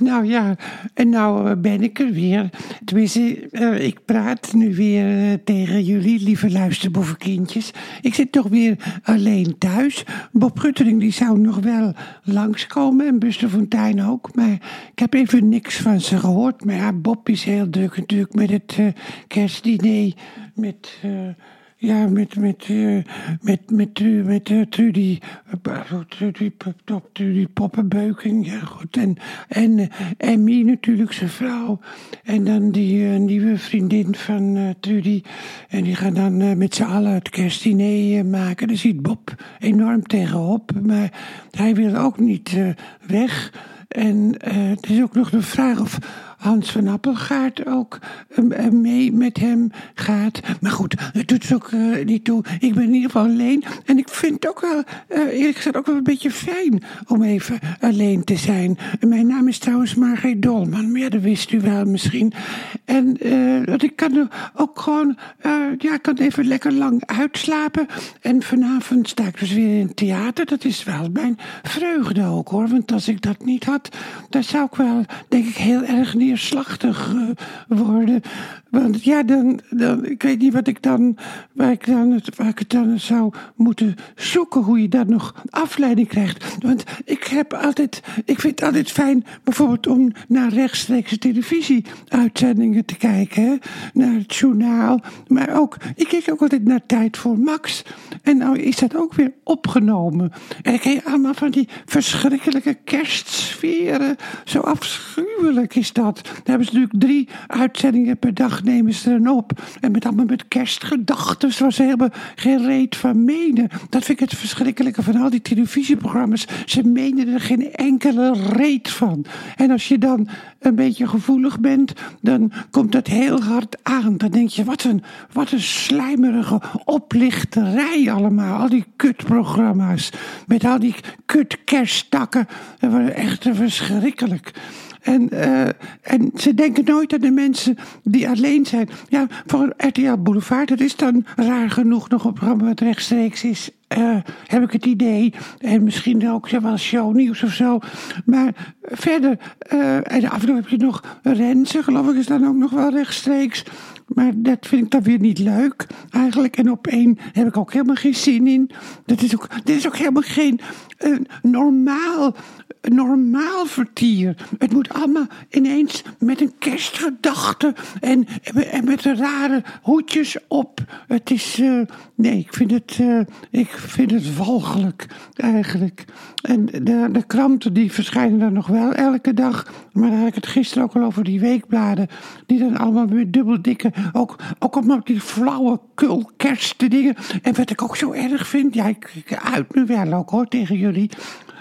nou ja, en nou eh, ben ik er weer. Tenminste, uh, ik praat nu weer uh, tegen jullie, lieve luisterboevenkindjes. Ik zit toch weer alleen thuis. Bob Guttering die zou nog wel langskomen en Buster Fontijn ook. Maar ik heb even niks van ze gehoord. Maar ja, Bob is heel druk natuurlijk met het kerstdiner. Met... Ja, met, met, uh, met, met, uh, met Trudy, Trudy, Trudy Poppenbeuking, ja goed. En, en Emmy natuurlijk, zijn vrouw. En dan die nieuwe vriendin van Trudy. En die gaan dan met z'n allen het kerstdiner maken. Daar ziet Bob enorm tegenop. Maar hij wil ook niet weg. En het is ook nog de vraag of Hans van Appelgaard ook uh, mee met hem gaat. Maar goed, het doet ook uh, niet toe. Ik ben in ieder geval alleen. En ik vind het ook wel, uh, eerlijk gezegd, ook wel een beetje fijn om even alleen te zijn. Mijn naam is trouwens Margreet Dolman. Maar ja, dat wist u wel misschien. En dat ik kan ook gewoon, ja, kan even lekker lang uitslapen. En vanavond sta ik dus weer in het theater. Dat is wel mijn vreugde ook hoor. Want als ik dat niet had, dan zou ik wel, denk ik, heel erg niet neerslachtig uh, worden. Want ja, dan, dan, ik weet niet wat ik dan, waar ik dan, waar ik het dan zou moeten zoeken, hoe je daar nog afleiding krijgt. Want ik heb altijd, ik vind het altijd fijn, bijvoorbeeld om naar rechtstreekse televisieuitzendingen te kijken, naar het journaal. Maar ook, ik kijk ook altijd naar Tijd voor Max. En nou is dat ook weer opgenomen. En ik kijk allemaal van die verschrikkelijke kerstsferen. Zo afschuwelijk is dat. Dan hebben ze natuurlijk drie uitzendingen per dag nemen ze er op. En met allemaal met kerstgedachten, zoals ze helemaal geen reet van menen. Dat vind ik het verschrikkelijke van al die televisieprogramma's. Ze menen er geen enkele reet van. En als je dan een beetje gevoelig bent, dan komt dat heel hard aan. Dan denk je, wat een, wat een slijmerige oplichterij allemaal. Al die kutprogramma's. Met al die kut kersttakken. Dat wordt echt verschrikkelijk. En, uh, en ze denken nooit aan de mensen die alleen zijn. Ja, voor RTL Boulevard, dat is dan raar genoeg nog een programma wat rechtstreeks is. Uh, heb ik het idee. En misschien ook ja, wel shownieuws of zo. Maar verder, uh, en af en toe heb je nog Renze, geloof ik, is dan ook nog wel rechtstreeks. Maar dat vind ik dan weer niet leuk, eigenlijk. En op heb ik ook helemaal geen zin in. Dat is ook, dit is ook helemaal geen normaal normaal vertier. Het moet allemaal ineens met een kerstgedachte en, en met rare hoedjes op. Het is, uh, nee, ik vind het, uh, ik vind het walgelijk eigenlijk. En de, de kranten die verschijnen dan nog wel elke dag. Maar daar had ik het gisteren ook al over die weekbladen. Die dan allemaal weer dubbel dikke, ook, ook allemaal die flauwe kul dingen. En wat ik ook zo erg vind, ja, ik, uit me wel ook hoor tegen jullie.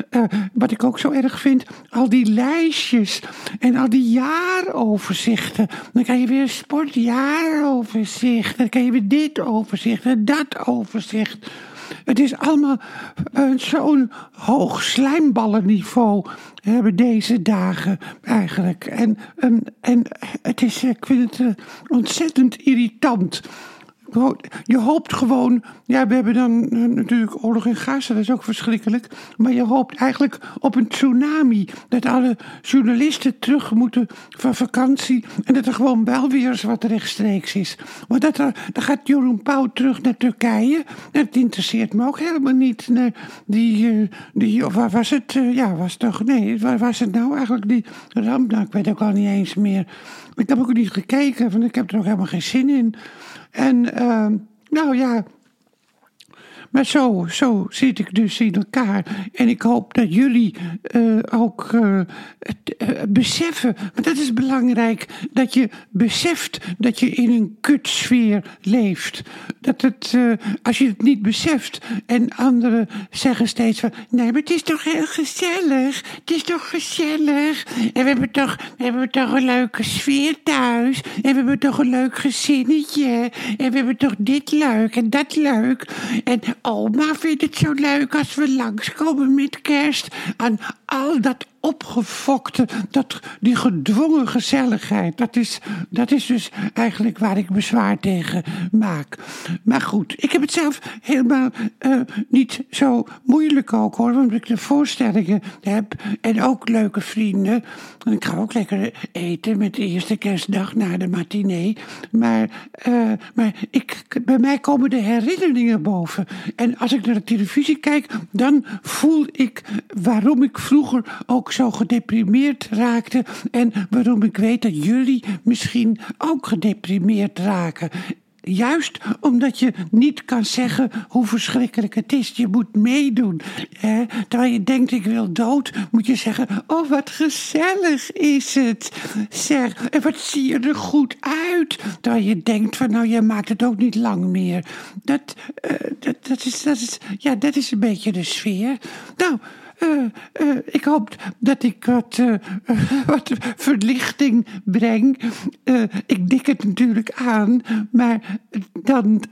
Uh, wat ik ook zo erg vind, al die lijstjes en al die jaaroverzichten. Dan krijg je weer een sportjaaroverzicht. Dan krijg je weer dit overzicht en dat overzicht. Het is allemaal uh, zo'n hoog slijmballenniveau hebben deze dagen eigenlijk. En, en, en het is, ik vind het uh, ontzettend irritant je hoopt gewoon, ja, we hebben dan eh, natuurlijk oorlog in Gaza, dat is ook verschrikkelijk. Maar je hoopt eigenlijk op een tsunami. Dat alle journalisten terug moeten van vakantie. En dat er gewoon wel weer eens wat rechtstreeks is. Maar dat er, dan gaat Jeroen Pauw terug naar Turkije. Dat interesseert me ook helemaal niet. Die, eh, die, of waar was het? Eh, ja, was toch, nee, waar was het nou eigenlijk? Die ramp, nou, ik weet ook al niet eens meer. Ik heb ook niet gekeken, want ik heb er ook helemaal geen zin in. En uh, nou ja, maar zo, zo zit ik dus in elkaar. En ik hoop dat jullie uh, ook het, uh, beseffen, want dat is belangrijk, dat je beseft dat je in een kutsfeer leeft. Dat het, als je het niet beseft en anderen zeggen steeds van, nee, maar het is toch heel gezellig, het is toch gezellig. En we hebben toch, we hebben toch een leuke sfeer thuis. En we hebben toch een leuk gezinnetje. En we hebben toch dit leuk en dat leuk. En Oma vindt het zo leuk als we langskomen met kerst. En al dat opgefokte, dat, die gedwongen gezelligheid. Dat is, dat is dus eigenlijk waar ik bezwaar tegen maak. Maar goed, ik heb het zelf helemaal uh, niet zo moeilijk ook hoor, omdat ik de voorstellingen heb en ook leuke vrienden. En ik ga ook lekker eten met de eerste kerstdag na de matinee. Maar, uh, maar ik, bij mij komen de herinneringen boven. En als ik naar de televisie kijk, dan voel ik waarom ik vroeger ook zo gedeprimeerd raakte. En waarom ik weet dat jullie misschien ook gedeprimeerd raken. Juist omdat je niet kan zeggen hoe verschrikkelijk het is. Je moet meedoen. Hè? Terwijl je denkt ik wil dood, moet je zeggen: Oh, wat gezellig is het. Zeg, en wat zie je er goed uit. Terwijl je denkt van nou, je maakt het ook niet lang meer. Dat, uh, dat, dat, is, dat, is, ja, dat is een beetje de sfeer. Nou. Uh, uh, ik hoop dat ik wat, wat verlichting breng. ik dik het natuurlijk aan, maar dan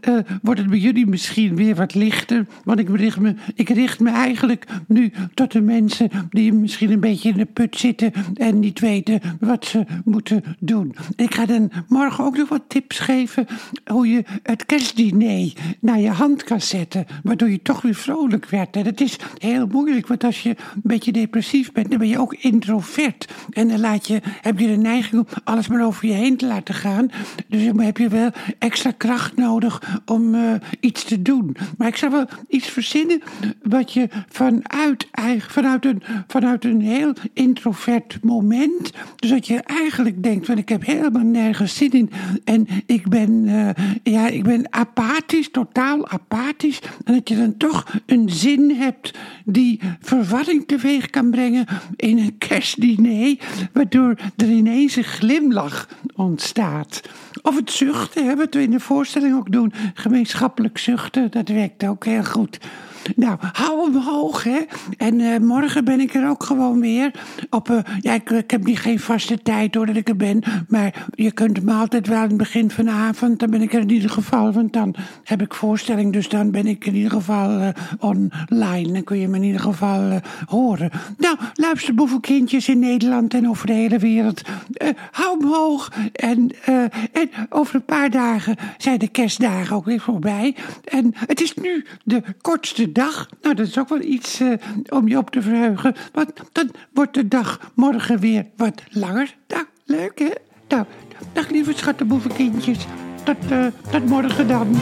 wordt het bij jullie misschien weer wat lichter. Want ik richt, me, ik richt me eigenlijk nu tot de mensen die misschien een beetje in de put zitten en niet weten wat ze moeten doen. Ik ga dan morgen ook nog wat tips geven hoe je het kerstdiner naar je hand kan zetten, waardoor je toch weer vrolijk werd. En het is heel moeilijk, want als als je een beetje depressief bent, dan ben je ook introvert. En dan laat je, heb je de neiging om alles maar over je heen te laten gaan. Dus dan heb je wel extra kracht nodig om uh, iets te doen. Maar ik zou wel iets verzinnen wat je vanuit, vanuit, een, vanuit een heel introvert moment, dus dat je eigenlijk denkt, van ik heb helemaal nergens zin in en ik ben, uh, ja, ik ben apathisch, totaal apathisch. En dat je dan toch een zin hebt die verwarring teweeg kan brengen in een kerstdiner, waardoor er ineens een glimlach ontstaat. Of het zuchten, hè, wat we in de voorstelling ook doen, gemeenschappelijk zuchten, dat werkt ook heel goed. Nou, hou hem hoog, hè. En uh, morgen ben ik er ook gewoon weer. Op, uh, ja, ik, heb niet geen vaste tijd doordat ik er ben. Maar je kunt me altijd wel in het begin van de avond. Dan ben ik er in ieder geval. Want dan heb ik voorstelling. Dus dan ben ik in ieder geval uh, online. Dan kun je me in ieder geval horen. Nou, luister boevenkindjes in Nederland en over de hele wereld. hou hem hoog. En, en over een paar dagen zijn de kerstdagen ook weer voorbij. En het is nu de kortste dag. Nou, dat is ook wel iets uh, om je op te verheugen. Want dan wordt de dag morgen weer wat langer. Nou, leuk hè? Nou, dag lieve schattenboevenkindjes. Tot, uh, tot morgen dan.